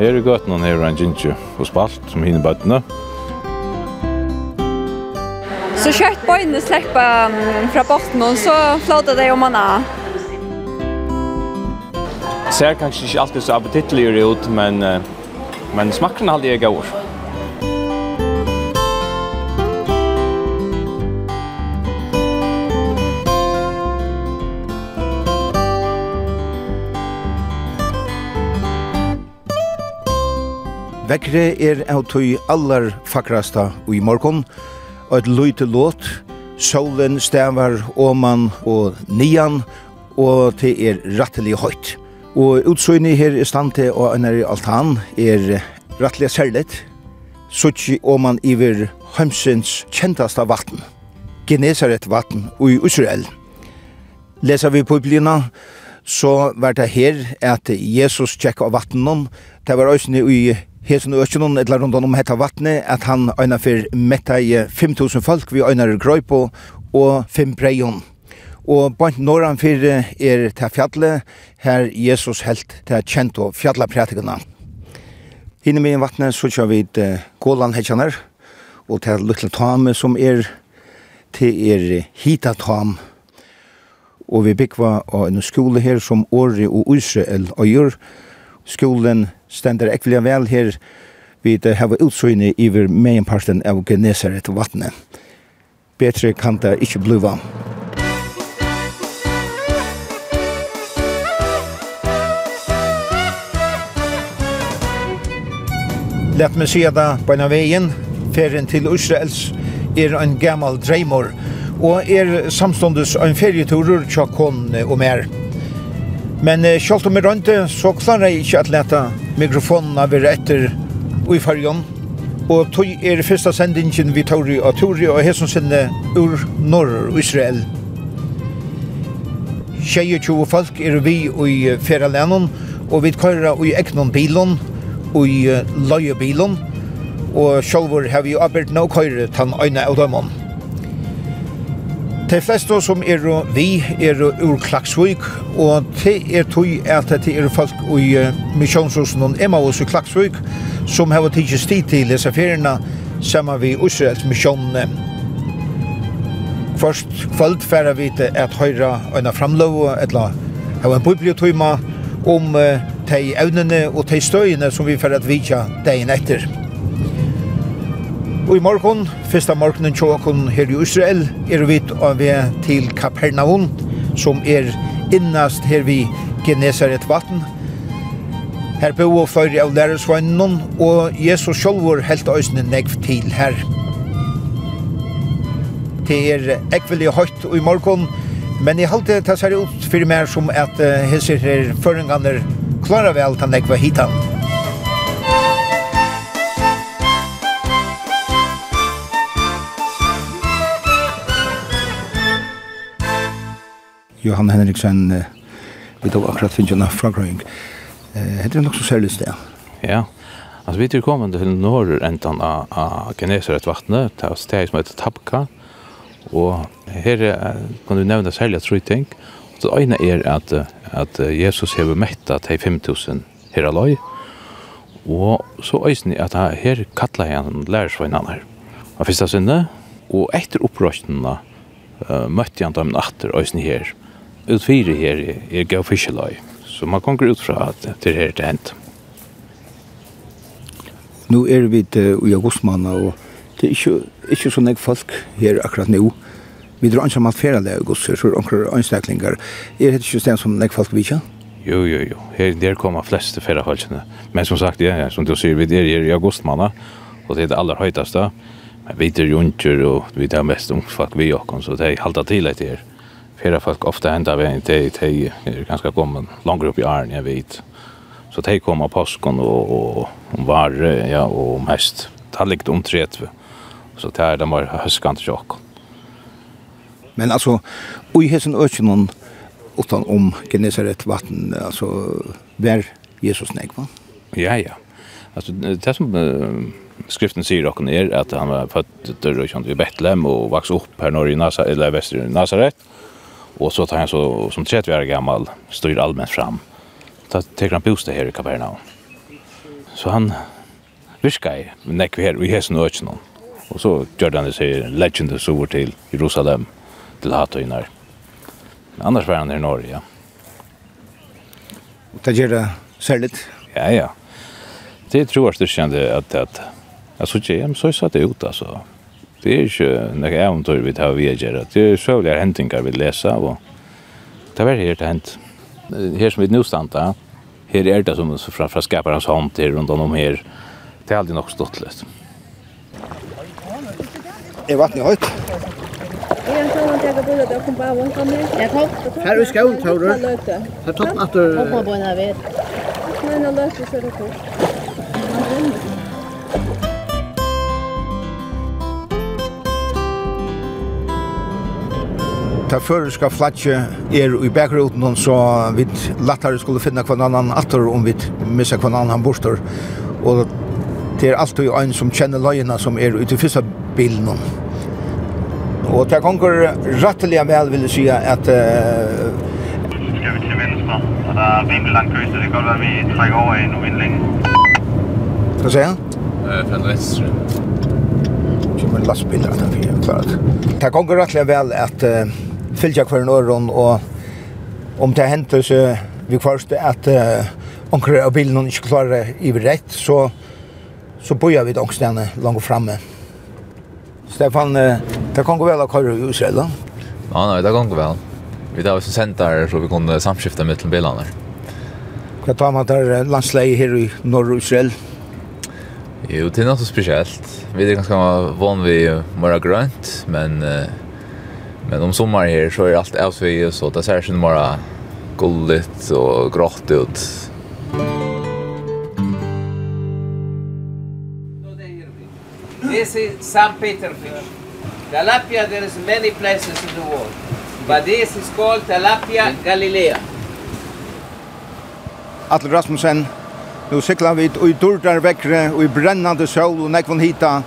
Her i gøtene har en gynnsje og spalt som hinner bøttene. Så kjøtt bøyene slipper fra botten, og så flåter det om han er. Ser kanskje ikke alltid så appetittlig ut, men, men smakken er alltid jeg Vekre er av tøy allar fakrasta i morgon, og et løyte låt, solen stavar åman og nian, og det er rattelig høyt. Og utsøyni her i stante og annar i altan er rattelig særligt, sutsi åman iver heimsins kjentasta vatten, Genesaret vatten i Israel. Lesa vi på Biblina, så var det her at Jesus tjekk av vattenen, det var òsne i hesen økjennom eller rundt om hetta vatnet, at han øyna for metta i 5.000 folk vi øyna grøypo og fem breion. Og bant norran fyrir er til fjallet, her Jesus helt til kjent og fjallapratikana. Hinne med vattnet så kjør vi til Gåland hetjaner, og til Lutla Tame som er til er Hita Tame, og vi byggva av en skole her som Åre og Israel og gjør, skolen stender ekvelig vel her vi har utsøyne iver meienparten av Genesaret vattnet. Betre kan det ikke bliva. Lett meg sida da på en av veien, ferien til Israels er en gammal dreimor, og er samståndes en ferieturer tja konne og mer. Men eh, selv om jeg rønte, så klarer jeg ikke at lete mikrofonene være etter i fargen. Og tog er første sendingen vi tar i av Tori og Hesson sinne ur Norr og Israel. 22 folk er vi i Feralenen, og vi kører i egnon bilen, og i løyebilen, og selv har vi arbeidt nå kører til en øyne av dem. De fleste som er vi er ur Klaksvik, og det er tog at det er folk i misjonshusen og Emmaus i Klaksvik som har tidsi tid til disse feriene sammen vi Israels misjonene. Først kvöld færa vi til at høyra øyna framlov, etla hava en bibliotøyma om de evnene og de støyene som vi færa at vidja dagen etter. Og i morgen, første morgenen tjåkon her i Israel, er vi av vi til Kapernaum, som er innast her vi Genesaret vatten. Her bo og fyrir av lærersvannen, og Jesus sjolvor helt øysene negv til her. Det er ekvelig høyt i morgen, men i halte det ser ut fyrir mer som at hesser her føringaner klarar vel tan negva hitan. Johan Henriksen, eh, vi tog akkurat finnes en fragrøying. Eh, heter det nok så særlig sted? Ja, altså vi er kommet til norr enten av, av Genesaretvattnet, det er steg som heter Tabka, og her er, kan du nevne særlig tre ting. Det ene er at, at Jesus har mettet til 5000 her aløy, og så øyne at her kattler han lærersveinene her. Av første sinne, og etter opprøstene uh, møtte han dem atter øyne her utfyrir her er gav fiskeløy. Så man kommer ut fra at det er det hent. Nå er vi i augustmanna, og det er ikke, ikke så nek folk her akkurat nå. Vi drar ikke mat færa det august, så er det anstaklingar. Er det ikke sted som nek folk vi ikke? Jo, jo, jo. Her, der kommer flest til færa folkene. Men som sagt, ja, ja, som du sier, vi er her i augustmanna, og det er det aller høytaste. Men vi er jo ikke, og vi er mest ungfolk vi åkken, så det er halta til etter her flera folk ofta ända vägen till till är ganska kommen långt upp i Arn jag vet. Så de kommer på påskon och och om var ja och om häst. Det likt om 30. Så det är de var höskant chock. Men alltså oj hesen öknen utan om Genesaret vatten alltså där Jesus nek va? Ja ja. Alltså det som skriften säger och er att han var född i Betlehem och växte upp här norr i Nazaret, eller väster i Nazaret. Och så tar han så som 30 år gammal styr allmänt fram. Ta tar han bostad här i Kapernaum. Så han virkar i näck vi här i Hesen och Ötchen. Och så gör han det sig legend så över till Jerusalem till Hatoinar. Annars var han i Norge. Ja. Och det gör det särligt. Ja, ja. Det tror jag styrkande att, att, att, att, att, att, att, att, att, att, att, att, det er ikke noe eventyr vi tar via gjøre. Det er søvlige hentingar vi leser, og det var helt hent. Her som vi nå standa, her er det som fra, fra skaparens hånd til rundt om her, det er aldri nok stått litt. Er vattnet høyt? Her er skaun, du? Her er toppen at du... Hoppa på en av vet. Men han løser seg det kort. ta føreska flatje er i bakruten så vi lattare skulle finna kvann annan atter om vi missa kvann annan han bortor og det er alltid ein som kjenner løyina som er ute i fyrsta bilen og det gonger ratteliga vel vil jeg si at uh, skal vi til venstre og det er rimelig langt kryst det går vi trekker over i noen vindling Hva sier han? Fra venstre Kjemmer lastbiler at han fyrir klart. Det gonger ratteliga vel at uh, fylgja hver en og om det henter så vi kvarste at uh, onker av bilen ikke klarer i rett, så, så bøyer vi dongstene langt framme. Stefan, uh, det kan gå vel å køre i Israel da? Ja, nei, det kan gå vel. Vi tar også sendt der så vi kunne samskifte med til bilene. Hva tar man der landsleie her i Norr-Israel? Jo, det er noe spesielt. Vi er ganske vann vi mora grønt, men uh, Men om sommar her så är allt avsvige så det ser ikke bara gulligt och grått ut. This is St. Peter fish. Tilapia there is many places in the world. But this is called Tilapia Galilea. Atle Rasmussen, nu siklar vi ut i durdar vekkre og i brennande sol og nekvon hita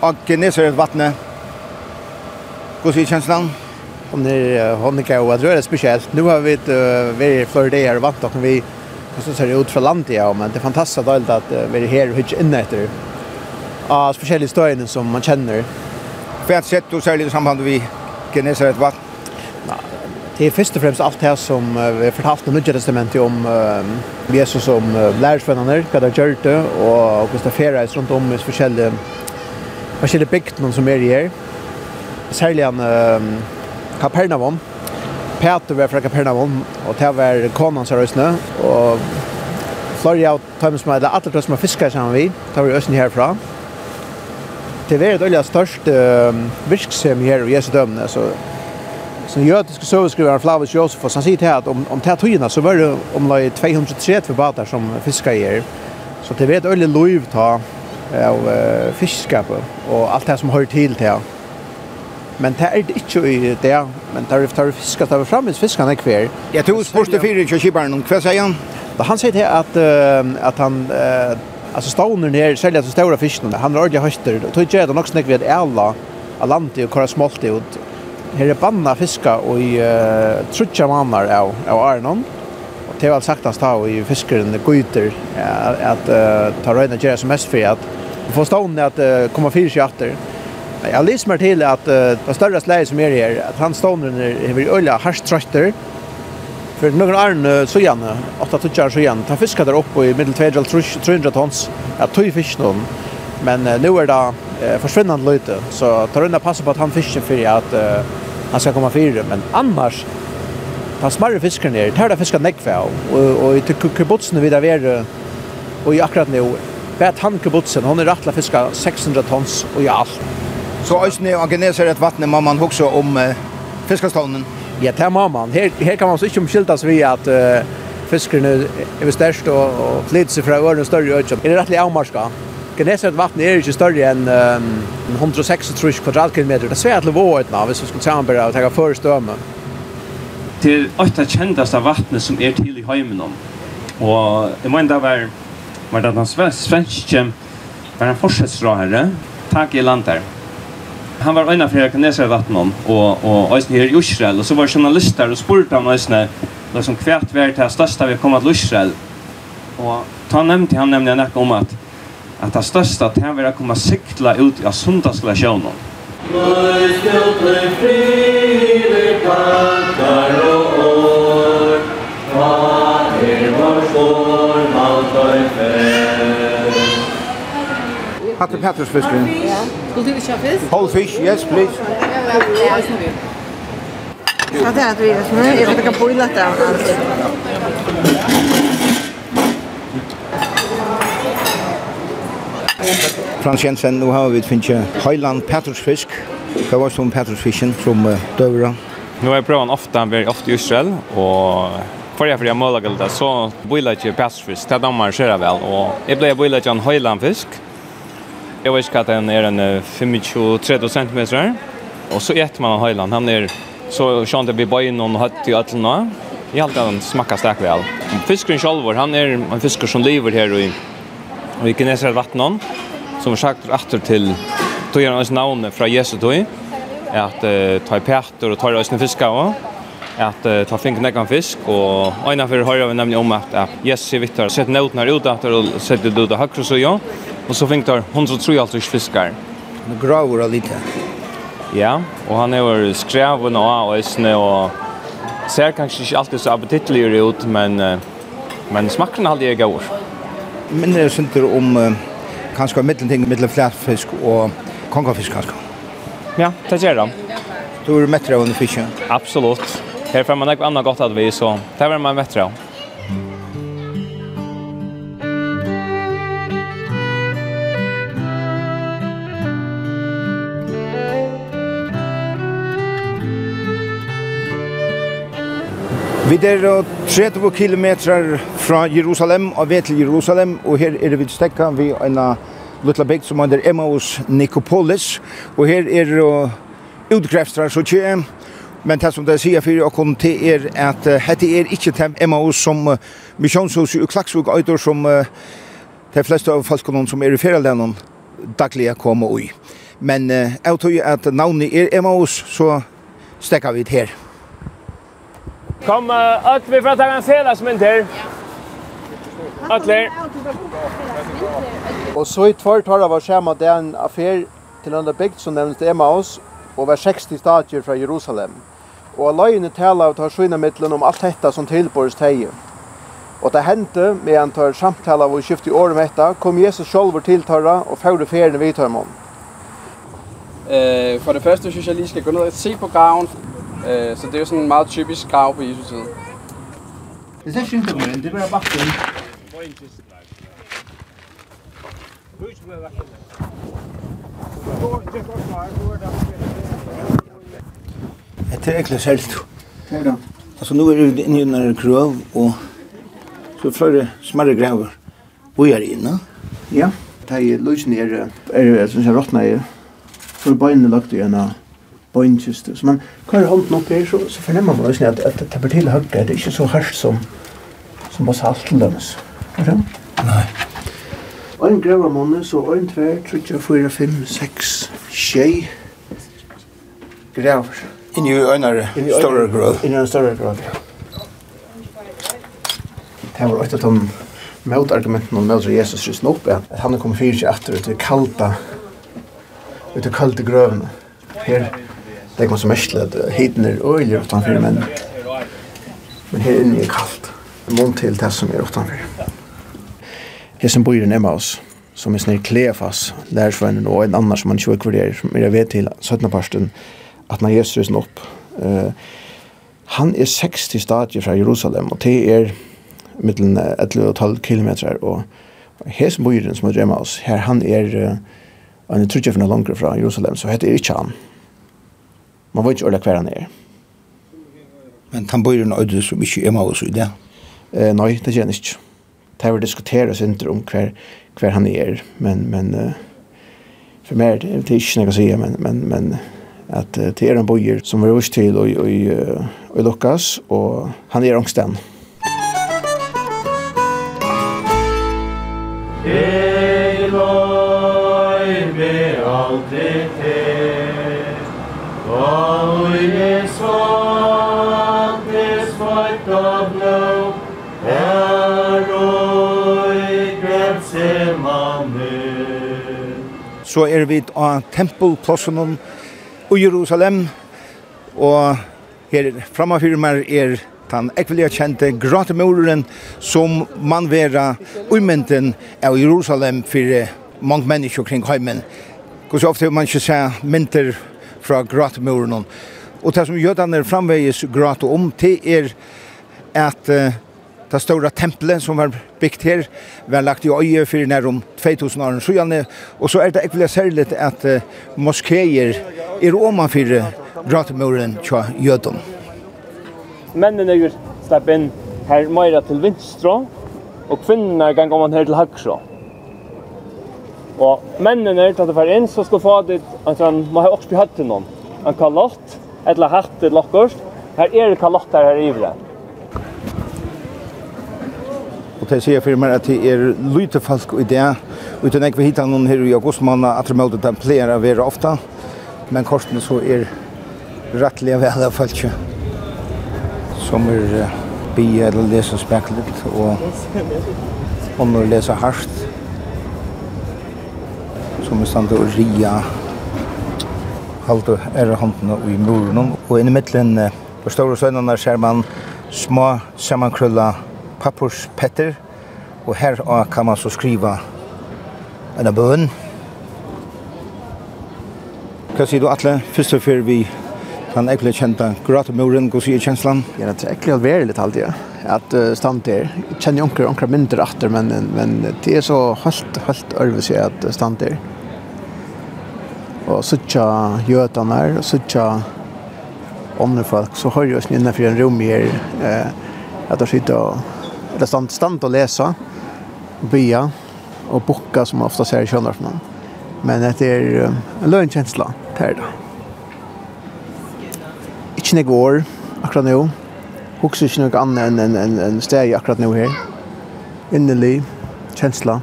av Genesaret vattnet Hur ser känslan? Hon är hon är kvar att röra speciellt. Nu har vi ett vi för det här vart och vi så ser det ut för landet ja men det är fantastiskt att att vi är här hur inne efter. Ja, speciella ställen som man känner. För att sett du särskilt i samband vi Genesaret vatt. Det är först och främst allt det som vi har fortalt i Nya Testamentet om Jesus som lärarsvänner, vad det har gjort det, och hvordan det feres om i forskjellige, forskjellige bygden som är i her særlig en uh, Kapernaum. Peter var fra Kapernaum, og det var konan som røysene. og Florja og som med alle atlet som fiskar sammen vi, tar vi røysene herfra. Det var et olja størst uh, virksem her i Jesu dømne, så som jødiske søveskriveren Flavius Josefus, han sier til at om, om det tøyene så var det omlag 230 bater som fiskar her. Så det var et olja loiv ta av uh, fiskskapet og alt det som hører til til Men det er det ikke i det, men det er det er fisk det er fremme, fisk han er kvær. Jeg tror spørste fire ikke kjibaren, hva sier han? Da Han sier til at, uh, at han, uh, altså ståner ned, særlig at de store fiskene, han er ordentlig høster, og tog ikke det nok snakker vi at alle av landet og hva er smolt ut. Her er banna fiska og i uh, trutja mannar av, av Arnon, og det var sagt hans ta og i fiskeren gøyter at, at uh, ta røyna gjerra som mest for at få stående at uh, komma fyrir seg atter. Jeg har lyst meg til att uh, det større slaget som är här, att han stående är vid öliga harströtter. För några år så igen, åtta tuttjar så igen, fiskar der oppe i medeltvedjal 300 tons, ja, tøy fisk noen, Men uh, nu är det uh, försvinnande lite, så tar undan passa på att han fisker för att uh, han ska komma fyra. Men annars, ta smarre fiskar ner, tar det fiskar näckfä och, og, og i kubotsen vid være, och i akkurat nu, han Hankebutsen, hon er rattla fiska 600 tons och i alt. Så Øysene og Geneser et vattnet må man huske om uh, fiskestånden? Ja, det må man. Her, her kan man så ikke omskyldes vi at uh, fiskerne er størst og, og flytter seg fra ørene større øyne. Det er rettelig avmarska. Geneset vattnet er ikke større enn um, 136 kvadratkilometer. Det er svært levåetna hvis vi skulle samarbeide og tenke før stømme. Det er Til av kjendaste vattnet som er til i heimen om. Og jeg må enda være var det den svenske var en fortsettsra tak i land der han var en av flera kineser vatten om og och ösn här i Israel og så var journalister och spurta om ösn liksom kvärt vart det største vi kom til Israel. og ta nevnte han nämnde något om at at det største at han vill komme sikla ut i söndagsglasjonen. Låt still play free the kantaror. Fader vår for allt för fest. Hatte Petrus fisken. Ja. Skulle du ikke ha fisk? Whole fish, yes, please. Ja, ja, ja. Ja, det er det vi gjør. Nå er det ikke boilet der. Frans Jensen, nu har vi finnet Høyland Petrusfisk. Hva var det som Petrusfisken som uh, døvra? Nu har jeg prøvd ofte, vi var ofte i Israel, og förra förra målagalda så boilar ju passfisk. Det dammar skära väl och jag blev boilar ju en höjlandfisk Jag vet ikke hva den är en 25-30 cm. Och så äter man höjland. Han är så sånn at vi in noen hött i øtlen Jag Jeg halte smakar stark väl. Fiskaren Fiskeren han är en fisker som lever här i, i Kineser vattnet. Som har sagt etter till tog han hans navn fra Jesu tog. At uh, ta i pæter og ta i hans fisker også at uh, ta fink nekkan fisk og eina fyrir høyra vi nemlig om at, at yes, jeg vittar, sett nøtnar ut at og sett det ut av høyre så ja Og så fikk der 133 fiskar. Det graver lite. Ja, og han er jo skreven og øsne og ser kanskje ikke alltid så appetittlig ut, men, men smakken er aldri gav. Men det synder om kanskje mittelting, mittel flatfisk og kongafisk kanskje. Ja, det gjør det. Du er mettere av under fisken? Absolutt. Her får man ikke annet godt at vi, så det er man mettere av. Vi er 30 kilometer fra Jerusalem og ved til Jerusalem, og her er vi stekka ved en lilla bygd som heter Emmaus Nikopolis, og her er uh, utgrefstrar så tje, men det som det sier for å til er at uh, dette er ikke til Emmaus som uh, misjonshus i Klaksvug Øyder som uh, de fleste av folkene som er i ferielænden daglig kommer i. Men uh, jeg tror at navnet er Emmaus, så stekker vi det her. Kom att vi får ta en felas men. Atler. Och så i tvart har det vært skjema det en affär till andra bygd som nämndes Emmaus og var 60 stadier från Jerusalem. Og løgene taler av tar skjønne mittlen om alt dette som tilbores teie. Og det hendte med han tar samtale av å skifte i året med dette, kom Jesus selv til tarra og fævde ferien vid tøymon. Eh, for det første synes jeg lige skal gå ned og se på gaven. Øh, så det er jo sådan en meget typisk grav på Jesu tid. Det er synd, men det var bare synd. Det er egentlig selt. Altså nå er det inne i en krøv, og så er flere smarre graver. Vi er inne. Ja, det er løsene er, er, er, som er, er, her. er, er, er, er, er, bønnkjøst. Så man kører hånden opp her, så, så fornemmer man også at, at det blir til høyre. Det er ikke så hardt som, som på salt til dømes. Er det? Nei. En grøver måned, så en, tver, trutja, fyra, fem, seks, tjei, grøver. Inni i øynere, større grøv. Inni i større grøv, ja. Det var et av de motargumentene om møter Jesus rysen opp, ja. at han er kommet fyrir seg etter ut i kalda, ut i kalda grøvene. Her det kom så mest at hiten er øyelig utenfor, men, men her inne er kaldt. Mån til det som er utenfor. som bor i Emmaus, som er snir Kleefas, lærersvennen og en annan som han ikke kvarderer, som er ved til 17. parsten, at når Jesus rysen opp. Uh, han er 60 stadier fra Jerusalem, og det er mittelen 11,5 kilometer, og hessen bor i som er Emmaus, her han er, uh, han er trutjefna langere fra Jerusalem, så heter er ikke han. Man vet ikke ordentlig hver han er. Men han bor i en øyde som ikke er med oss i det? Eh, nei, det gjør han ikke. Det har vi diskuteret oss ikke om hver, hver han er, men, men uh, for meg det er det ikke noe å si, men, men, men at uh, det er en bojer som vi røst til og, og, og, Lukas, og han er ångsten. Eloi me aldei så er vi av tempelplassen i Jerusalem, og her framfor meg er den ekvelige kjente gratemoren som man vera umynden av Jerusalem for mange mennesker kring heimen. Hvordan ofte man ikke ser mynter fra gratemoren. Og det som jødene framvegis grat om, det er at uh, det stora templet som var byggt her, var lagt i øye for nær om 2000 år siden, og så er det ikke særlig at uh, moskéer er omanfyr gratemuren til jødom. Mennene gjør slapp inn her meira til vinstra, og kvinnerne kan komme her til høyre. Og mennene til att det var inn, så ska få dit, at han må ha også bli høyt til noen. En kalott, eller hatt til Här her er kalott her her i vrett de sier for meg at det er lite folk i det, uten jeg vil hitte noen her i augustmåned, at de måtte de pleier å være ofte, men kortene så er rettelig vel av folk som er uh, bi eller lese speklet, og om å lese hardt, som er stand og ria halte ære håndene i muren, og inni innimellom på store søgnene ser man små sammankrølla papperspetter, og her kan man så skriva en bøn. Hva sier du, Atle? Først og før vi kan egentlig kjente gratemuren, hva sier kjenslan? Ja, det er egentlig alverlig alltid, ja. At uh, stand der, jeg kjenner jo onker mindre atter, men, men det er så helt, helt ørve seg at stand der. Og suttja jøtene her, og suttja åndefolk, så har jeg oss innenfor en rom her, eh, at jeg sitter og eller stand, stand og läsa bya och bukka, som ofta ser i Kjönlarsman. Men det är en lönkänsla det er då. Ikke nek år akkurat nu. Hukser ikke noe annet enn en, en, en steg akkurat nu her. Innelig, kjensla.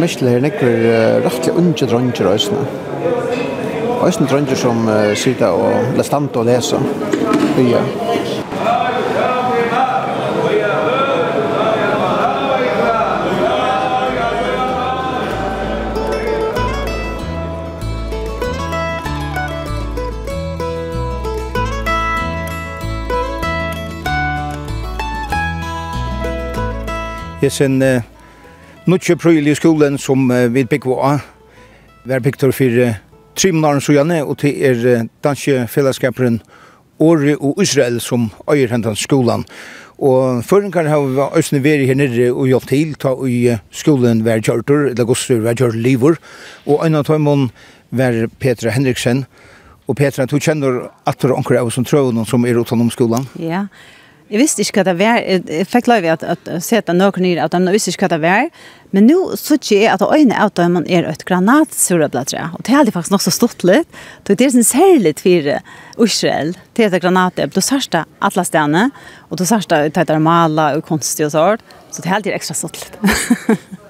av Michel her nekker rettelig unge dronger øsene. Øsene dronger som uh, sitter og la stand og lese. Ja. Hesen nutje prøyel i skolen som uh, vi bygger av, var bygger for uh, Trimnaren gjerne, og til er uh, danske fellesskaperen Åre og Israel som øyer hentan skolan. Og føringer har vi også vært her nere og gjort til, ta i skolen hver kjørter, eller gosser hver kjørter livor. Og en av tøymon var Petra Henriksen. Og Petra, du kjenner at du anker av som trøvnen som er utenom skolan? Ja, yeah. Jeg visste ikke hva det var. Jeg fikk lov at, at sette noen nyr av at jeg visste ikke hva det var. Men nå så ikke jeg at øynene av dem er et granatsurablatre. Og det er faktisk nok så stått litt. Det er sånn særlig for Israel til et granatet. Du sørste alle stedene, og du sørste ut etter maler og konstig og sånt. Så det er alltid ekstra stått litt.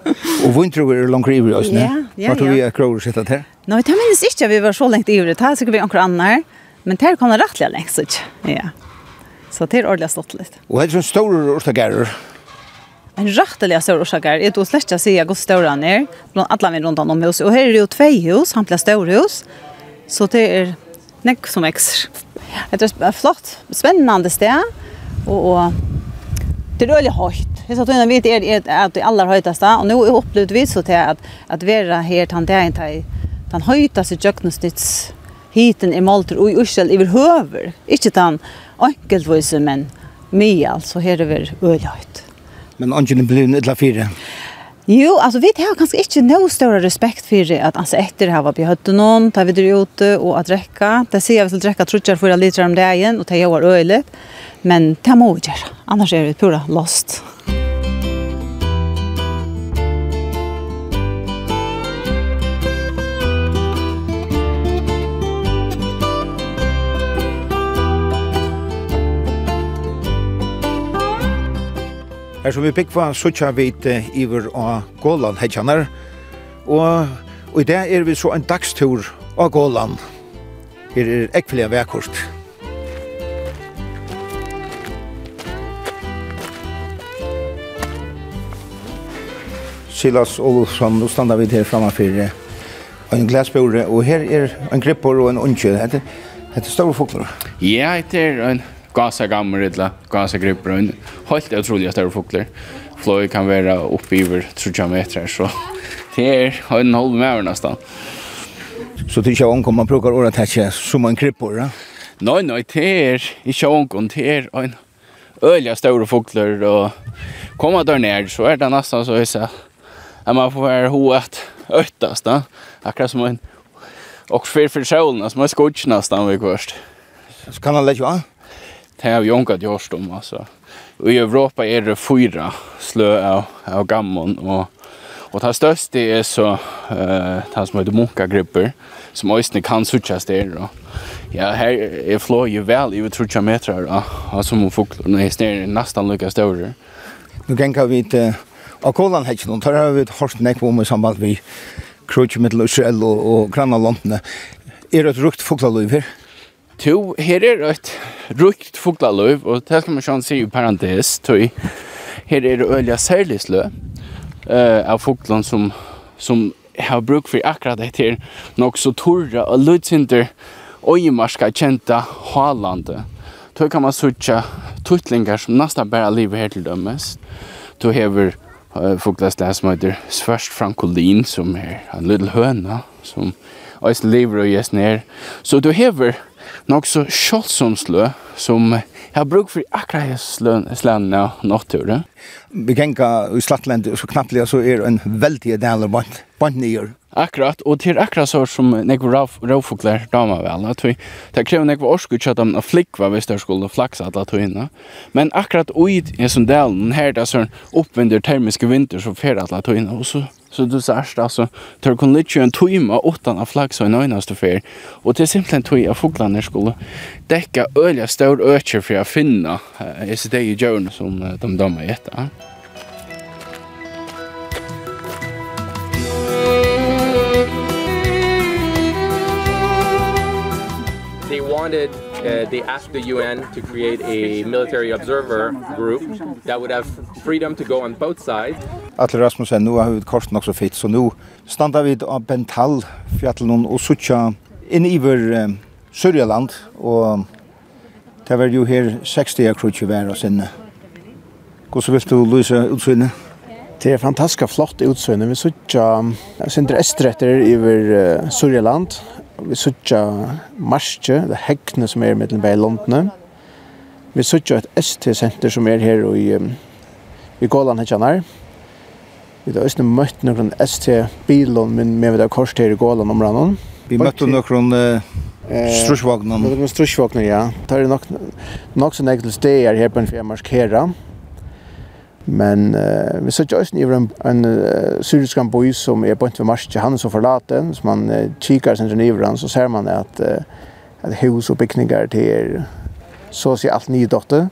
Og hvor tror du er langt ivrig oss nå? Ja, ja, ja. Hva tror vi er kroner sitte til? Nei, det minnes ikke at vi var så lengt ivrig. Det er sikkert vi anker annet Men det er kommet rettelig lengt, så ikke. Ja. Så det er ordentlig stått lite. Och det är en stor orsakare. En rettelig stor orsakare. Jeg tror slett ikke å si hur stor han är. Bland alle min rundt om huset. Og her er det jo två hus, han blir storhus. Så det er nekk som växer. Det er et flott, spennende sted. Og, og det er veldig høyt. Jeg sa att jag er är att det allra höjtaste. Och nu upplevde vi så till at att vara her til han där den høyteste jöknusnitts hiten i Malter og i Israel i høver. Ikke den enkeltvise, men mye, altså her over ølhøyt. Men angelen blir en ytla fire? Jo, altså vi har kanskje ikke noe større respekt for at altså etter har vi høtt noen, tar vi dere ute og at drekka. Det sier vi til drekka trutjar for liter om dagen, og det gjør øylet. Men det må vi gjøre, annars er vi pura lost. Her som vi byggva, sutja vit iver av Gålan hedjanar, og, og i det er vi så en dagstur av Gåland. Her er ekvelia vekkort. Silas Olsson, nå standa vi her framme for en glasbore, og her er en gripper og en unge. Hette, hette store fokler. Ja, hette er en gasa gammer eller gasa gripper och helt otroligt stora fåglar. Fløy kan være oppi over 30 meter så det er en halv meter nesten. Så det er ikke onkom man brukar ordet här som en krippor, va? Nei, nei, det er ikke onkom, det er en öliga stora fåglar og kommer der ned, så er det nesten så att at man får være hoet öttast, da. Akkurat som en och för för solen som är skotch nästan vi kvörst. Så kan han lägga va? det har ju onkat gjort om alltså. I Europa är det fyra slö av, av gammon och och det största är så eh uh, det som heter munkagrupper som ösnen kan suchas där då. Ja, här är flå ju väl över 30 meter då. Alltså man fåglarna är nästan lika stora. Nu kan vi inte Og kolan hekk noen, tar har vi et hårst nekk om i samband vi krutsk med Israel og, og grannalandene. Er det et rukt foglaløyver? to, her er et rukt fuglaløv, og det skal man sjans si i parentes, tøy. Her er det øyla særlig slø uh, av fuglen som, som har bruk for akkurat det her, nok så torra og lødsinter marska kjenta halande. Tøy kan man sutja tuttlingar som nesten bare livet her til dømes. Tøy hever uh, fuglaslæs som heter Svørst Frankolin, som er en lille høna, som og lever og gjør ned. Så du hever nok så kjølsomslø som har bruk for akkurat slønene av natturen. Vi kan ikke i Slattland, så knapplig så er det en veldig del av bant nyer. Akkurat, og til akkurat så som nekve råfugler dama vel, at vi, det krever nekve orsku ikke at de flikva hvis de skulle flaksa alla tøyna. Men akkurat ui i som delen, her det er sånn oppvindur termiske vinter som fer alla tøyna, og så Så du sørst, altså, tør kun litt jo en tøyma utan av flaksa og en øynaste fyr. Og til simpelthen tøy av fuglene skulle dekka øyla stør øyker for å finne disse deg i djørn som de dømmer i etter. Ja. wanted uh, they asked the UN to create a military observer group that would have freedom to go on both sides. Atle Rasmussen nu har vi kort nok så fitt så nu standa vi av Bental fjällen og suttja in över um, Sørjaland, og det var jo her 60 krutje var och sen Hur så vill du lyse utsynet? Det er fantastisk flott utsøgne. Vi sitter um, Sindre Estretter i uh, Sørjaland, Vi søtja marsje, det hekkene som er mellom bei landene. Vi søtja et ST-senter som er her i, i Gåland hekkjanar. Vi har også møtt noen ST-bilon, men vi har kors her i Gåland om. Vi møtte noen strusjvagnar. Noen strusjvagnar, ja. Det er nok, nok så nekkel steder her på en fjerde marskera. Ja Men uh, vi såg ju i en, en uh, syrisk by som er på en til marsje, han er så man uh, kikar sin geniveren, så ser man at, uh, at hus og bygninger til så å si alt nye dotter.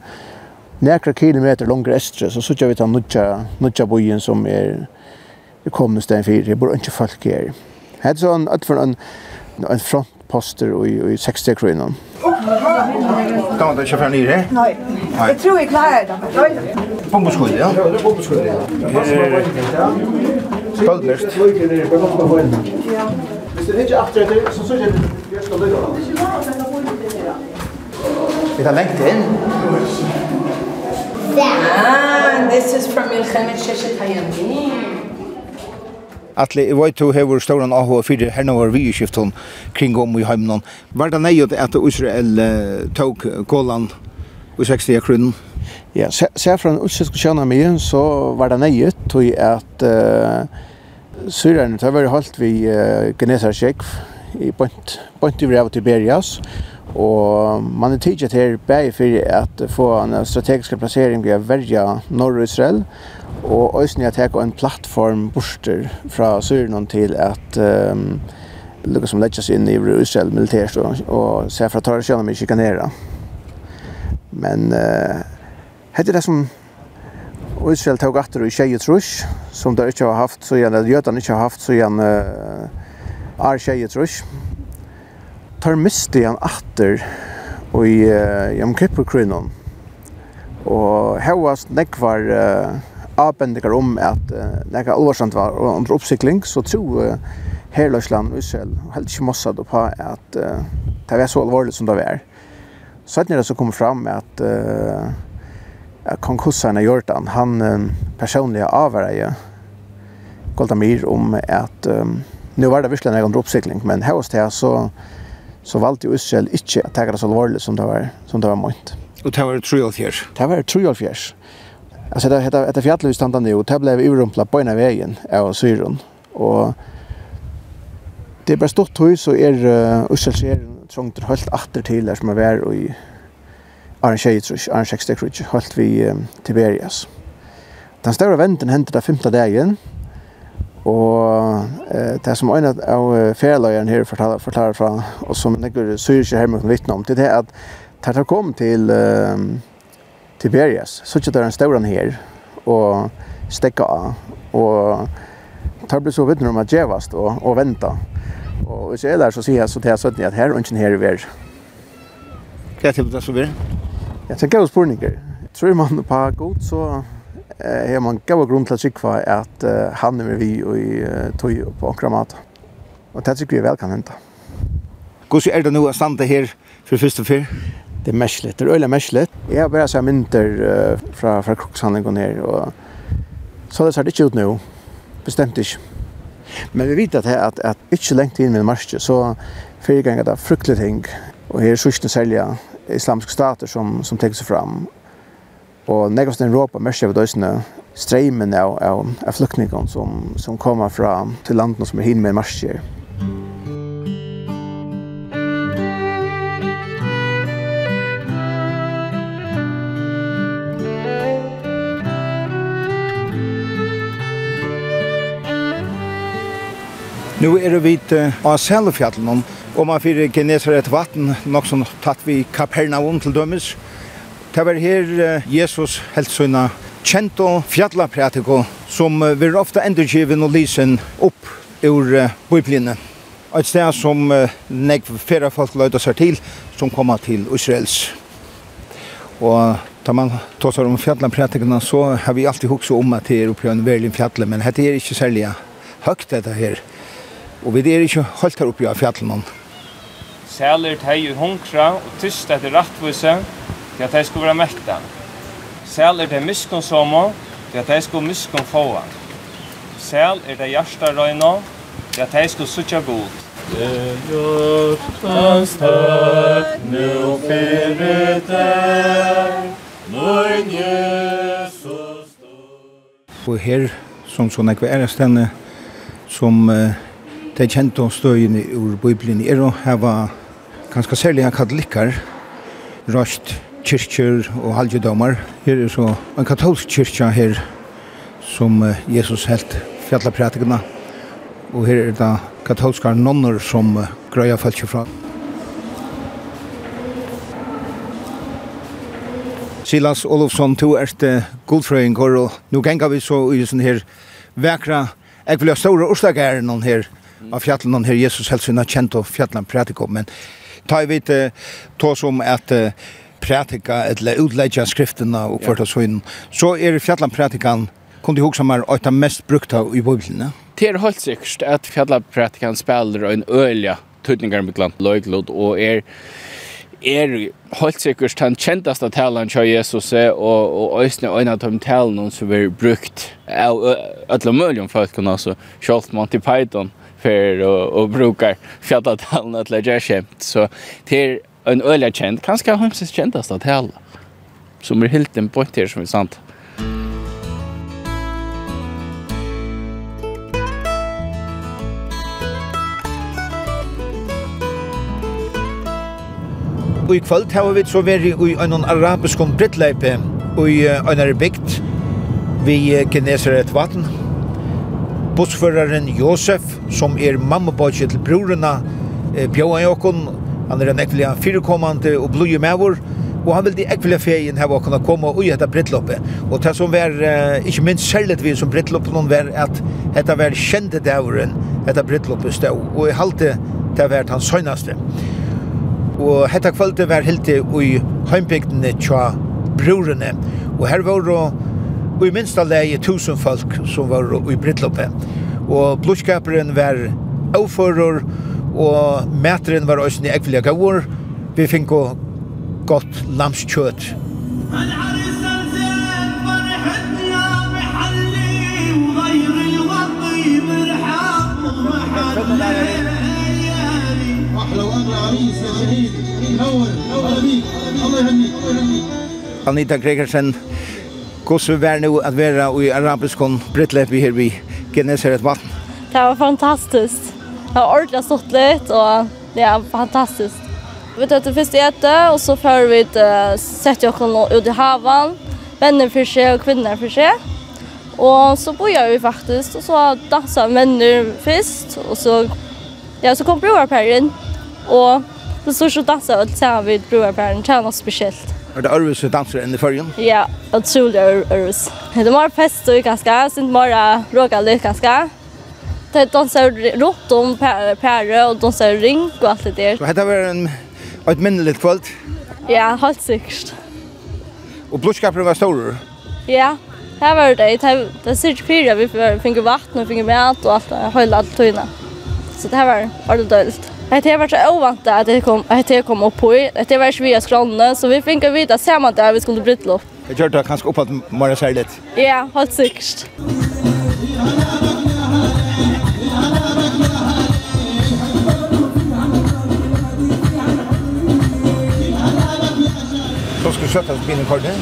Nekra kilometer langer estre, så sitter vi til nutja, nutja byen som er, er kommende sted for. Det bor ikke folk her. Det er sånn, at for en, en front poster i, i 60 kroner. Kan man du ikke fra nyre? Nei. Jeg tror jeg klarer det. Bombeskudde, ja? Ja, det er bombeskudde, ja. Stoltnest. Ja. Hvis du ikke akkurat det, så synes jeg det skal lykke. Vi tar lengt inn. Ah, this is from Milchemet Sheshet Hayamim. Atle, jeg vet du hever ståren av og fyrir herne var vi i skifton kring om i heimnon. Var det nøyot at Israel tog Golan i 60 krunnen? Ja, ser fra en utsikk kjønna mye, så var det nøyot tog at uh, Syrerne tar vært holdt vi uh, Genesarskjekv i Bont, Bont i Vrev Tiberias Og man er tidligere her bæg for at få en strategisk plassering ved å verja Norr-Israel, og og øysen jeg tek en plattform borster fra Syren til at um, lukka som letjas inn i Israel militært og, og se fra tar sjøna mig kikanera. Men uh, hette det som Israel tog atter i tjeje trus, som de ikke har haft, så igjen, eller jødene ikke har haft, så igjen uh, er tjeje trus. Tar miste igjen atter i uh, Jom Kippur-krynnen. Og hevast nekvar uh, avbendingar om at uh, nekka alvarsamt var under oppsikling, så tro uh, Herløsland og Israel helt ikke mossad på at uh, det var så alvorligt som det var. Så att det så kom fram at uh, kong Hussein av Jordan, han uh, personliga avvärjade Golda Meir om at um, nu var det virkelig en oppsikling, men her hos det så, så valgte jo Israel ikke å ta det så alvorlig som det var, som det var ment. Og det var tru og fjers? Det var 3 år. Alltså det heter det fjällhus standa nu och det blev urumpla på ena vägen av syron och det är bara stort hus så är urselsjer trångt helt åter till där som är vär i Arnsheitrush Arnsheitrush helt vi Tiberias. Den stora venten hände där femte dagen Og eh, det som en av færløyeren her fortaler, fortaler fra, og som det syrer ikke her med vittne om, det er at det har kommet til uh, Tiberias. Så ikke det er en stauran her og stekka av og tar blir så vittner om at djevast og, og venta. Og hvis jeg er der så sier jeg så til jeg søtten at her og ikke her i ver. Hva er det det som er? Jeg tenker hos spurninger. Tror man på god så eh, har man gav grunn til å sikva at eh, han er vi og i eh, tøy på akkurat mat. Og det tykker vi vel kan hente. Hvordan er det nå å stande her for første fyr? det er mersligt, det er øyelig mersligt. Jeg har bare sett mynter uh, fra, fra krokshandlingen her, og så det ser det ikke ut nå, bestemt ikke. Men vi vet at, at, at ikke lengt inn med marsje, så fyrir ganger det er fruktelige ting, og her er sørste selja islamske stater som, som tenker seg fram. Og negast i Europa, mersje av døysene, streimen av, av, av flyktningene som, som kommer fra til landene som er hin med marsjer. Nu er det vidt av Sælefjallen, og man fyrir geneser et vatten, nok som tatt vi Kapernaum til dømes. Det var her Jesus helt sønna kjent og fjallapratiko, som vi ofte endurgiven og lysen opp ur bøyblinne. Et sted som nek fyrir folk løyda seg til, som koma til Israels. Og Da man tåsar om fjallaprætikina, så har vi alltid hukse om at det er oppi en verlig fjallet, men dette er ikke særlig høgt dette her. Og vi er ikke holdt her oppe av fjallene. Sæler teg i hunkra og tyst etter rattvise til at de skulle være mekta. Sæler teg miskunn somo til at de skulle miskunn fåa. Sæl er det hjärsta røyna til at de skulle sutja god. Det hjärtans takk nu fyrir deg, nøyn Jesus. Og her, som sånn ekve er stenne, som uh, de kjente om støyene ur Bibelen er å hava ganske særlig katolikker, røst, kyrkjer og halvjudomar. Her er så en katolsk kyrkja her som Jesus helt fjallapratikene. Og her er det katolskar nonner som grøya falt fra. Silas Olofsson, du er til godfrøyngård, og nå ganger vi så i sånn her vekra, jeg vil ha store orsdager her, av fjallen her Jesus helsen har kjent og fjallen prætik om, men ta i vite ta som at prætika eller utleggja skrifterna og kvart og sånn, så er fjallen kun du hugsa mer at mest brukta i bibeln. Det er helt sikkert at fjallan pratikan spiller en öliga tøtningar med glant löglod och är er helt sikkert han kjentast av talen til Jesus og, og øsne øyne av de talen som er brukt av alle mulige folk, altså, Kjoltmann til Python, för och, och brukar fjatta talen att lägga skämt. Så till en öliga känd, kanske hemskt kändast att hela. Som är helt en point här som är sant. Og i kvöld har vi så vært i en arabisk brittleipe og i en bygd vi kineser et vatten bussføreren Josef, som er mammabodje til brorena Bjøan Jokon. Han er en ekvelig fyrirkommande og blodje mevor, og han vildi ekvelig feien her okon å komme ui etter brittloppet. Og det som var, ikke minst særlig vi som brittloppet, noen var at dette var kjente dævren etter brittloppet stod, og i halte det var hans søgnaste. Og hetta kvalitet var hilti i heimbygdene tja brorene, og her var det og i minsta leie tusen folk som var i brylluppet. Og blodskaperen var avfører, og mæteren var også i ekvelige gavur. Vi fikk godt lamskjøtt. Anita Gregersen Hvordan var det å være i arabiskon brittlepp her i Geneseret vatten? Det var fantastiskt. Det var ordentligt stått litt, och det är fantastiskt. Vi tar til først äta och så får vi uh, sätta oss ut i havan. Vänner för sig och kvinnor för sig. Och så bojer vi faktiskt och så dansar venner först och så, ja, så kom brorpæren, och så stod vi og danser alt sammen ved det er noe spesielt. Er det Ørvis som danser enn i førjen? Ja, utrolig Ørvis. Det er mer fest og ganske, så det er mer råka litt ganske. De danser rått om pære og danser ring og alt det der. Så dette var en, et minnelig kvöld? Ja, helt sikkert. Og blodskapen var stor? Ja, det var det. Det er sikkert fyra vi finner vatten og finner mat og alt det, høyla alt tøyna. Så det var ordentlig døylt. Det har varit så ovant att det kom att det kom upp på. Det var ju via skralne så vi fick vita man där vi skulle bryta upp. Det gör det kanske upp att man är lite. Ja, helt säkert. Så ska du sätta oss bilen kvar nu?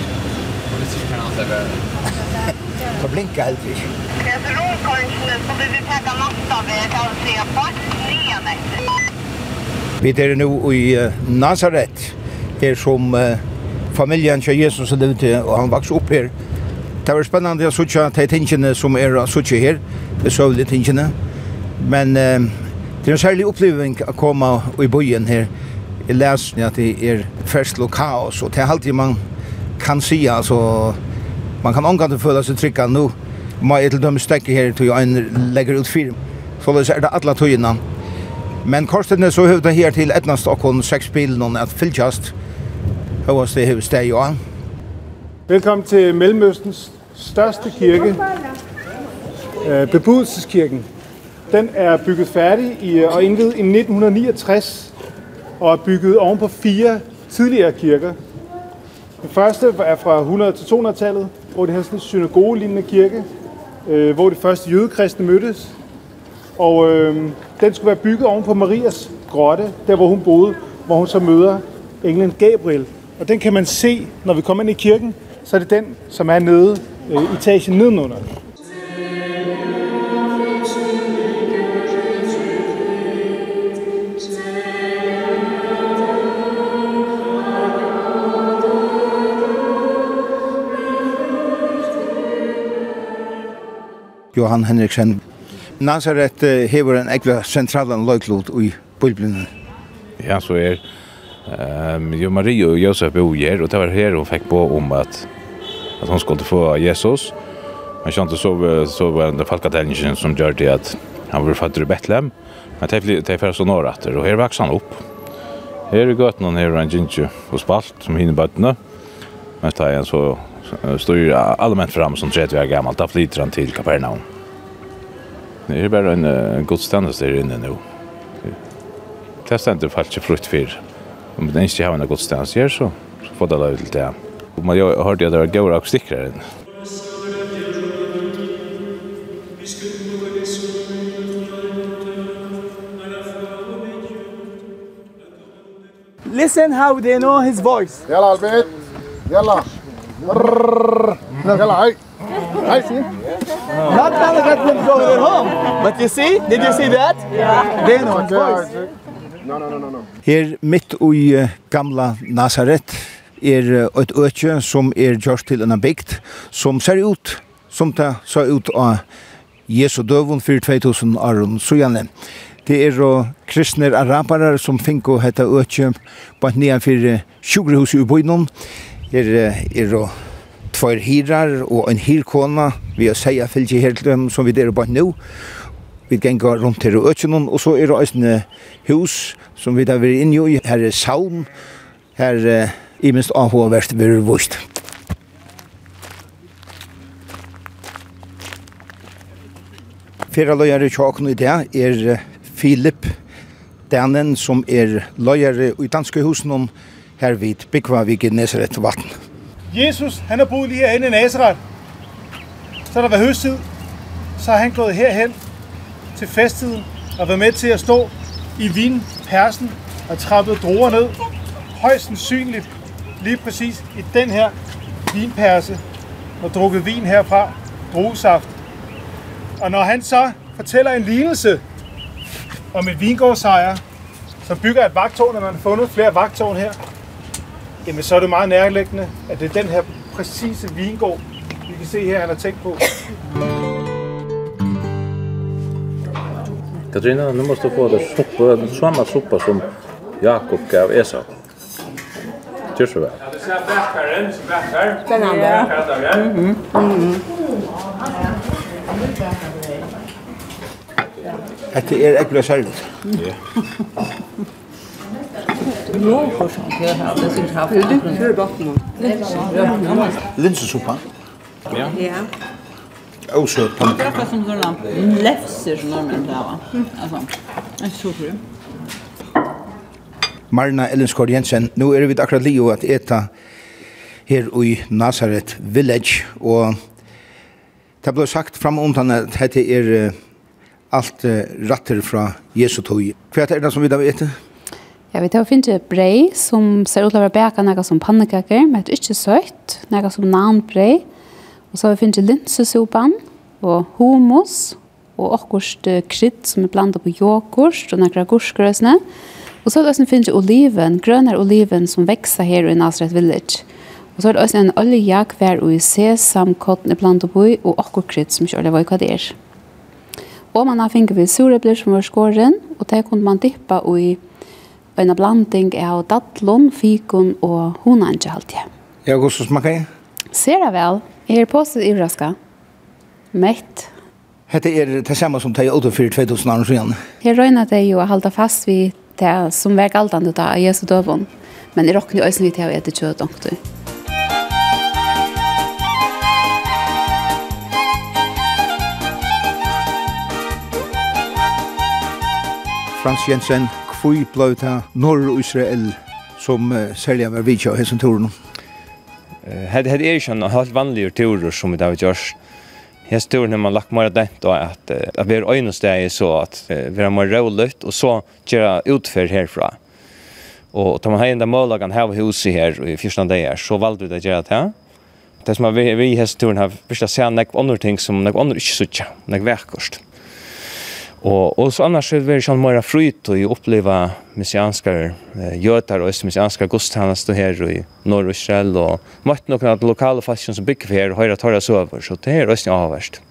Så blinkar helt vi. Jag tror kanske nu så vi vill tacka nästa vid att se på. Vi er nu i Nazaret, her som familjen til Jesus er ute, og han vokste opp her. Det var spennende å sitte de tingene som er å sitte her, det søvlige tingene. Men det er en særlig oppleving å komme i byen her. Jeg leser at det er først og kaos, og det er alltid man kan si, altså, man kan omgang til å føle seg trygg nå. Må jeg til dømme stekke her til en legger ut fire. Så det er det alle togene. Men Karsten så hövde her til Edna Stockholm seks bilen at fylltjast. Hövas det hus där ja. Velkommen til Mellemøstens største kirke, Bebudelseskirken. Den er bygget færdig i, og indvidet i 1969 og er bygget ovenpå fire tidligere kirker. Den første er fra 100- til 200-tallet, hvor det havde sådan en synagogelignende kirke, hvor de første jødekristne mødtes. Og øh, den skulle være bygget oven på Marias grotte, der hvor hun boede, hvor hun så møder englen Gabriel. Og den kan man se, når vi kommer ind i kirken, så er det den, som er nede øh, etagen nedenunder. Johan Henriksen Nazaret hever en ekla sentralan løyklot i Bibelen. Ja, så er ehm um, jo Maria og Josef bo her, og det var her hun fikk på om at at hon skulle få Jesus. Men kjente så så var det falkatellingen som gjør det at han var fattig i Bethlehem. Men det det för så etter og her växer han opp. Her er gott her här en ginger og spalt som hinner bøttene. Men det är så styr allmänt fram som 30 år gammalt. Da flyter han til Kapernaum. Det er bare en, uh, god standard der inne nå. Det stender faktisk ikke frukt for. Om det ikke har en god standard her, så, så får det lov til det. Men jeg hørte at det var gøyere akustikker her inne. Listen how they know his voice. Yalla, Albert. Yalla. Yalla, hey. Hey, see? Not gonna get them to their home. But you see? Did you see that? Yeah. They know it. No, no, no, no. Her mitt i gamla Nazaret er et økje som er gjørst til en bygd som ser ut som det ser ut av Jesu døvun for 2000 år siden. Det er og kristner araberer som finko hetta økje på et fyrir 20 hus i bøyden. Her er det tvær hirar og en hirkona. Vi har seia fylgje her til dem som vi der bare nå. Vi gengar rundt her og økjennom, og så er det også hus som vi der vi inn i. Her er saun, her er i minst avhåverst vi er vust. Fyra løyere tjåkene i det er Filip Danen som er løyere i danske husen om her vid bygva vi i vatten. Jesus, han har boet lige herinde i Nazaret. Så der var høsttid, så har han gået herhen til festtiden og været med til at stå i vin, persen og trappet druer ned. Højst sandsynligt lige præcis i den her vinperse og drukket vin herfra, druesaft. Og når han så fortæller en lignelse om et vingårdsejer, som bygger et vagtårn, og man har fundet flere vagtårn her, jamen så er det meget nærliggende, at det er den her præcise vingård, vi kan se her, han har tænkt på. Katarina, nu måste du få det soppa, den samma soppa som Jakob gav Esau. Gjør så vel. väl. Bäckaren, som bäckar. Den andra. Mm -hmm. Er ekkur særligt. Ja. Linsesuppa. Ja. Ja. Och så på. Det är som sådana läfser som normen där va. Alltså. så super. Marna Ellenskog Jensen, nu är vi akkurat lio att äta her i Nazareth Village, og det ble sagt fram om at dette er alt uh, ratter fra Jesu tog. Hva er det som vi da vet? Ja, vi tar og finner brei som ser ut til å være bæka noe som pannekaker, men det er ikke søtt, noe som nanbrei. Og så har vi finner linsesopan og hummus og akkurat krydd som er blandet på yoghurt og noen gursgrøsene. Og så har vi også finner oliven, grønne oliven som vekser her i Nazareth Village. Og så har vi også en olje hver og i sesamkotten er blandet på og akkurat krydd som ikke er hva det er. Og man har finner vi surrebler som var skåren, og det kunne man dippa i en blanding av datlon, fikon og hunange halvtid. Ja, hvordan smaker jeg? Ser jeg vel. Jeg er positivt overrasket. Mett. Hette er det samme som tar åter for 2000 år siden. Jeg røyner det jo å holde fast vid det som var galtende da av Jesu døven. Men jeg råkner jo også øyne til å ete kjøtt ordentlig. Frans Jensen, kvui blei ta norr Israel som uh, selja var vidtja av hessen turen? Uh, Hed er ikke en helt vanlig tur som vi da vi gjørs. Hest turen har man lagt mer dent og at, at vi er øynesteg så at vi er mer råligt og så gjør utfør herfra. Og tar man hei enda målagan her og huset her i fyrsta dager, så valgte vi det gjør det her. Det som vi, vi i hest turen har virkelig se nek andre ting som nek andre ikke suttja, nek verkost. Mm. Og, og så annars er det sånn mer fryt og oppleve messianskere eh, jøter og messianskere godstjeneste her i Norr-Israel og møtte noen av de lokale fasjon som bygger her og høyre tar søver, så det er også avverst.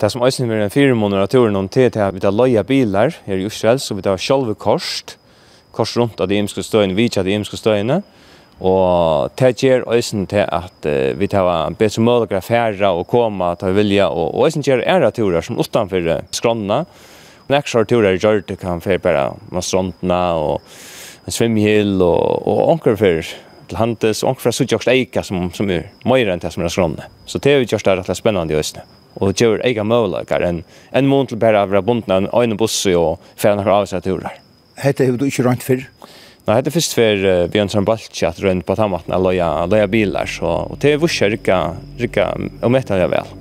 Det som også er en fire måneder av turen om tid til at vi tar løye biler her i Israel, så vi tar sjølve korset, kors rundt av de imske støyene, vi tar de imske støyene, og Og det gjør også til at uh, vi tar bedre mulighet å fære og komme til vilja, og, og øysen gjør ære turer som utenfor skronna. Neksar turer gjør det kan fære bare med skronna og en svimhill og, og onker for til handes, onker fra suttjokst eika som, som er mer enn det som er skronna. Så det er jo gjørst det rett og slett spennende i øysen og gjør eika mulighet enn en måned til bare av en øyne busse og fære noen avsett turer. Hette er du ikke rønt fyrr? Nei, det er først for uh, vi ønsker en baltkjatt rundt på tammaten løya, løya biler, så og det er vurser ikke, ikke og etter det vel.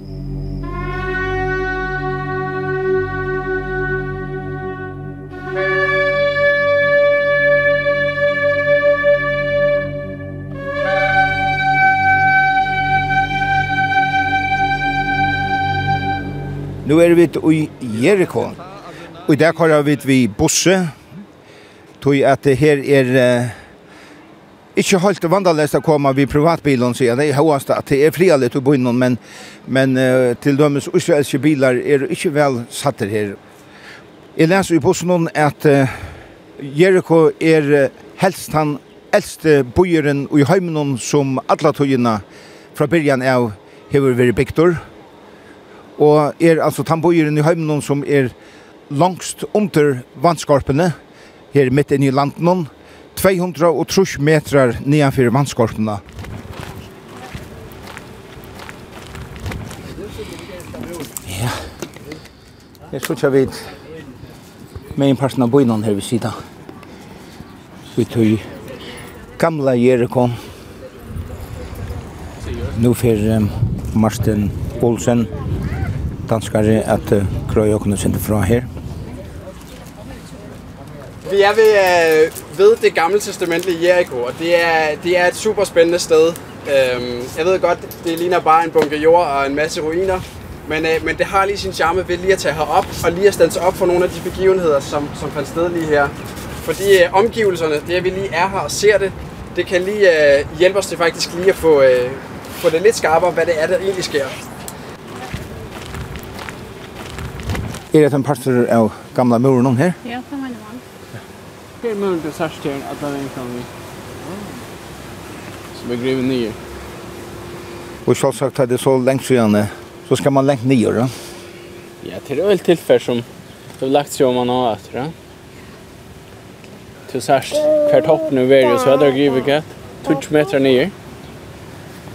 Nu er vi i Jericho. Og der kører vi vi busse tog at det her er uh, ikke helt vandalest å komme ved privatbilen, sier det er høyeste at det er frialig til bunnen, men, men uh, til dømes israelske bilar er ikke vel satt her. Jeg leser i posten at uh, Jericho er helst han eldste bojeren i heimen som alle togene fra byrjan av hever vært bygtor, og er altså den bojeren i heimen som er langst under vannskorpene, og her midt inne i landen, 230 metrar nedanfor vannskorpene. Ja. Her sutja vi med en parten av bøynan her ved sida. Vi tog gamla Jericho. Nu fer um, Marsten Olsen, danskare, at uh, krøy okkurna sindi fra her. Vi er ved, øh, ved det gamle testamentlige Jericho, og det er, det er et super spændende sted. Øhm, jeg ved godt, det ligner bare en bunke jord og en masse ruiner, men, øh, men det har lige sin charme ved lige at tage herop og lige at stands op for nogle af de begivenheder, som, som fandt sted lige her. Fordi øh, omgivelserne, det at vi lige er her og ser det, det kan lige øh, hjælpe os til faktisk lige at få, øh, få det lidt skarpere, hvad det er, der egentlig sker. Er det en parter av gamla muren her? Ja, det mener man. Det är möjligt att särskilt att den är kan vi. Så vi gräver ner. Och så sagt det så länge sedan så ska man längt ner då. Ja, det är väl tillfälle som det har lagt sig om man har ätit då. Till särskilt kvärt hopp nu är det så hade jag grivit gett. Tutsch meter ner.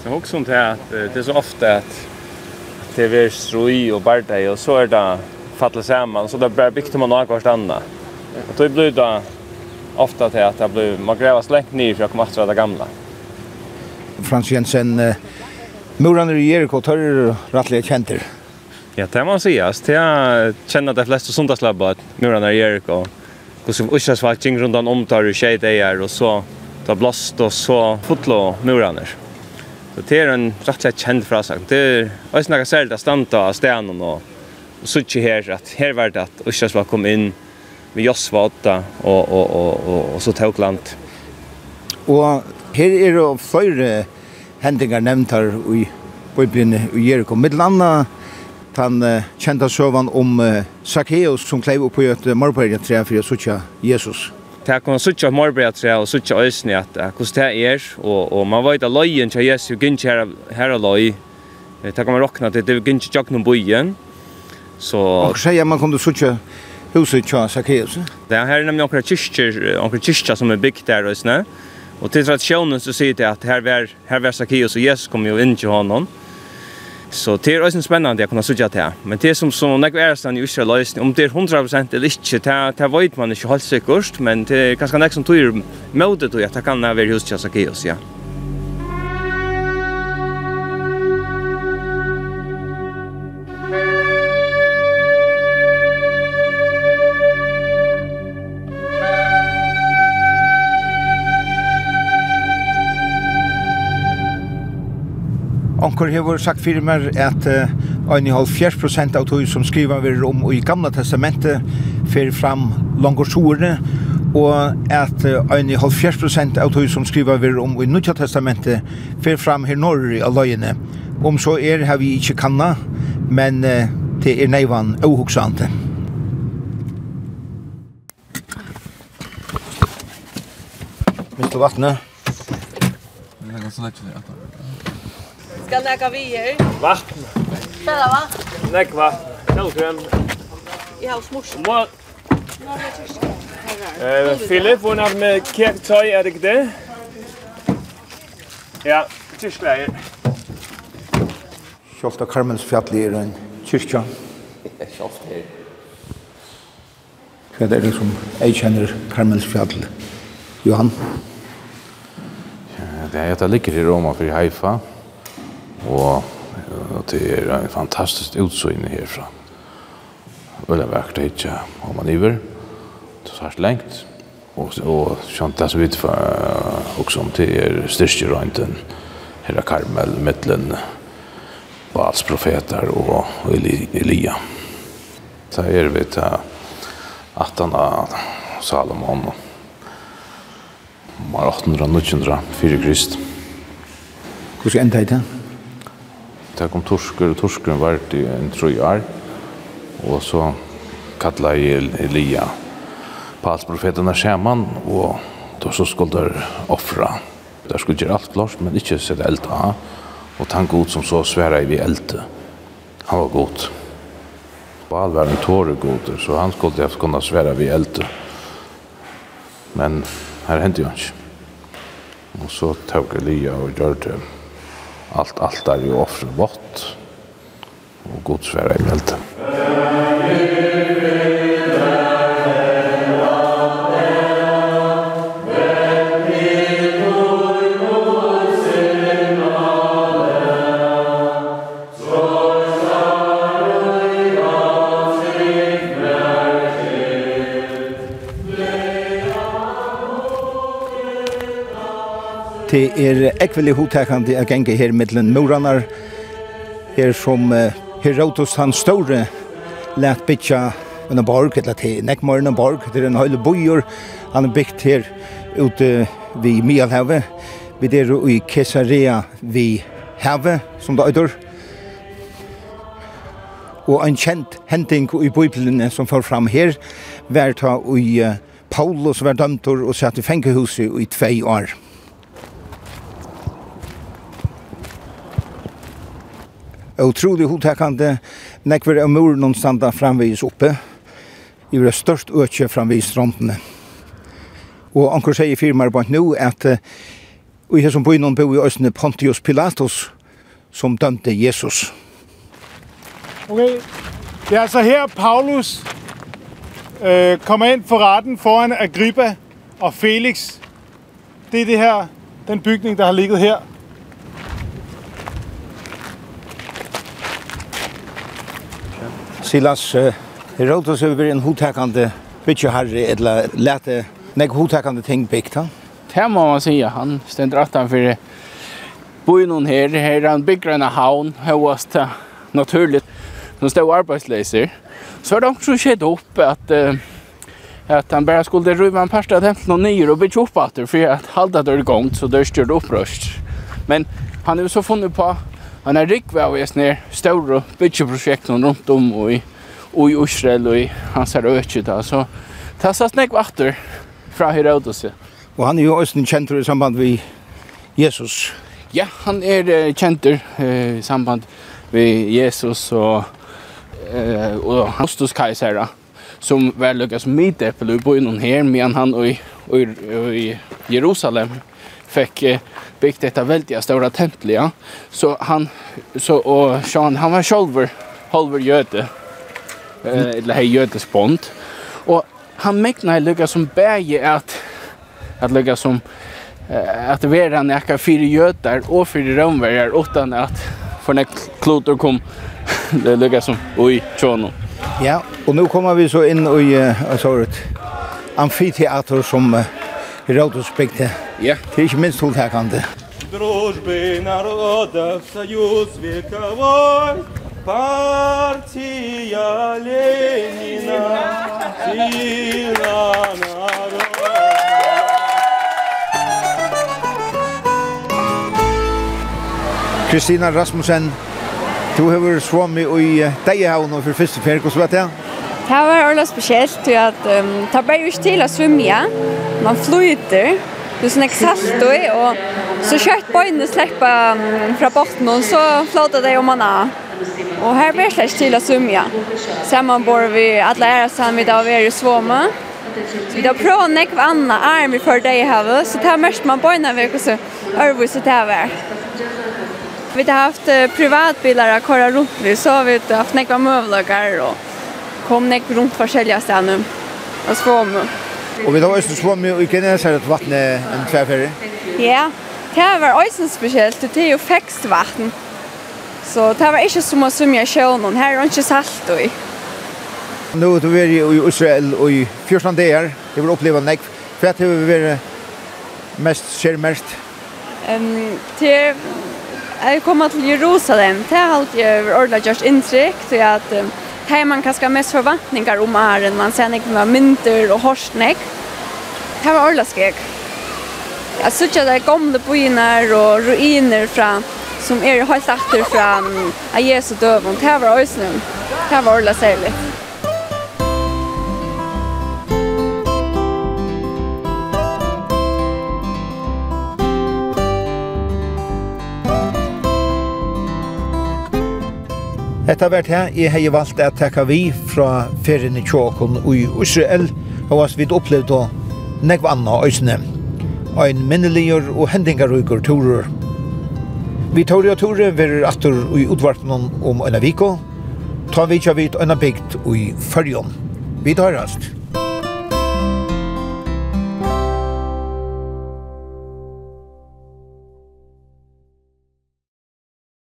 Så också inte att det är så ofta att det är strui och barda och så är det faller samman så där blir byggt man något annat. Och då blir det ofta till att det blir man grävas längt ner för att komma till det gamla. Frans Jensen eh, Muran i Jericho tar rattliga känter. Ja, det man säga. Jag känner att de flesta att Muran i Jericho. Och så uschas var kring runt om tar du tjej där och så tar blåst och så fotlo murarna. Så det är en rättliga känd frasa. Det är ösnaga särskilt att stanta av stenen och, och så här att här var det att uschas var kom in vi Joss var åtta og, og, og, og, og så tokland. Og her er det flere hendingar nevnt her i Bibelen i Jericho. Mitt landa han uh, kjente søvann om uh, Zacchaeus som kleiv opp på et uh, tre for å suttje Jesus. Det kan man suttje av tre og suttje øsne at uh, hvordan det er, og, og man vet at løyen til Jesus gynner her, her er løy. Det kan man råkna til det gynner ikke noen bøyen Så... Og sier man kunne suttje huset tja Zacchaeus. Det här är nämligen några kyrkor, några kyrkor som är byggt där och såna. Och till traditionen så säger det att här var här var Zacchaeus och Jesus kom ju in till honom. Så det är också spännande att kunna söka det. Men det som som när är stan i Israel lösning om det är 100% eller inte det det vet man inte helt säkert men det är ganska nästan tror mode då jag kan vara hos Zacchaeus ja. onkur hefur sagt fyrir mér at ein uh, halv fjers prosent av tog som skriva vi om i gamla testamentet fyrir fram langårsordene og at ein halv fjers prosent av tog som skriva vi om i nutja testamentet fyrir fram her norr i alløyene om så er har vi ikkje kanna men uh, det er neivan ohugsante Mr. Vatne? Jeg legger så lett for det, Skal näka vi här? Vatten. Ställa va? Näck vatten. Kallgrön. Jeg har smurs. Må. Eh, Filip, hon har med kirktöj, er det ikke det? Ja, tyskläger. Kjolta Karmens fjalli er en kyrkja. Kjolta her. Hva er det som jeg kjenner Karmens fjall? Johan? Ja, det er at jeg ligger i Roma for Haifa. Og det er en fantastisk utsyn herfra. Veldig vakkert det ikke om man iver. Det er svært lengt. Og, og skjønt det som vi vet også om det er styrke røynten. Her er Karmel, Midtlen, Baals profeter og Elia. Så er vi til at han av Salomon om 800-900 fyrir Krist. Hvordan enda i det? det kom torsker, og torskeren var det en trøy år. Og så kalla i Elia palsprofeterna skjermen, og då så skulle der offra. Der skulle gjøre alt klart, men ikke sette eld av. Og han god som så sværa i vi eld. Han var god. Baal var en god så han skulle haft kunna svära vi eld. Men här hendte ju ikke Och så tog Elia och gjør det allt allt där ju offret bort och Guds värre i mälten. Amen. det er ekvelig hodtekande å genge her mittlen moranar, her som uh, Herodotus han store lät bytja en borg, eller til Nekmøren en borg, det er en høyde bojor, han er bygd her ute vid Mialhavet, vi er i Kesarea vid havet, som det øyder, og en kjent henting i Bibelen som får fram her, var ta i Paulus var dømtor og satt i fengehuset i tvei år. utrolig hotekande. Nekver av muren og standa framvis oppe. I det størst økje framvis strandene. Og anker sier firmaer bant nå at og her som på innom bo i Østene Pontius Pilatus som dømte Jesus. Okay. Det er altså her Paulus øh, kommer ind for retten foran Agrippa og Felix. Det er det her, den bygning, der har ligget her Silas Det råd oss över en hotäkande bytje herre, eller lete nek hotäkande ting byggt han. Det må man säga, han ständer att han för bojen här, här han bygger en havn, här var det naturligt. De stod arbetslöser. Så har de också skett upp att att han bara skulle rymma en parstad hämt någon nyer och bygga upp att det för att halda det igång så det styrt upprörst. Men han har ju så funnit på Han er rikve av oss ned større byggeprosjekten rundt om og i, og i Israel og i hans her økje da. Så ta er satt vakter fra Herodes. Og han er jo også kjentur i samband med Jesus. Ja, han er kjentur i samband med Jesus og, uh, og Hostus Kaisera som var lukket som middepel i byen her, men han og i, og i, og i Jerusalem fick byggt detta väldigt stora tempel ja. Så han så och Sean han var själv halver jöte. Eh eller hej jötes bond. Och han mäknar lugga som bäge att att lugga som eh, att vara näka fyra jötar och fyra romvärjar utan att för när klotor kom det lugga som oj tjono. Ja, och nu kommer vi så in i uh, sorgt amfiteater som uh, Herodes byggde. Ja. Det er ikke minst hodtakande. Дружбы народов союз вековой, партия Ленина, сила народа. Kristina Rasmussen, du har svommet i Deiehavn og for første ferie, hvordan var det? Det var ordentlig spesielt, for at um, det ble jo ikke til å svømme, man flyter, du snakker salt i, og så kjøtt bøyene slipper um, fra botten, og så flåter det om man av. Og her ble det ikke til å svømme. Sammen bor vi alle ære sammen vi da vi er i svømme. Så Vi har prøvd nekve andre arm i for deg i havet, så det er mest man bøyene vekk, og så øvelse det er. Vi har haft privatbilar att köra runt vi, så har vi haft några mövlagar och kom nek rundt forskjellige stedene og svåme. Og vi har også svåme i Guinness her at vattnet en tverferie? Ja, det var også spesielt, det er jo fekstvatten. Så det var ikke som å svømme i sjøen, her er det ikke salt i. Nå er vi i Israel og i 14 dager, det var oppleva nek. Hva har vi vært mest, skjer mest? Um, til, jeg kom til Jerusalem, det har alltid vært ordentlig gjort inntrykk, så jeg at um, här man kanske mest förväntningar om är än man ser inte med mynter och horsnek. Det var alla skräck. Jag såg där gamla byar och ruiner från som är helt efter från Jesu död. Det var ösnen. Det var alla särligt. Hetta vart her jeg har valt at taka vi frá ferðinni og i Israel, hóast við å nekv anna øysne. Ein minneligur og hendingarugur túrur. Vi tar og túri verður atur i útvarpnum om Øyna viko, ta vi tja vit Øyna bygd i Førjon. Vi tar rast.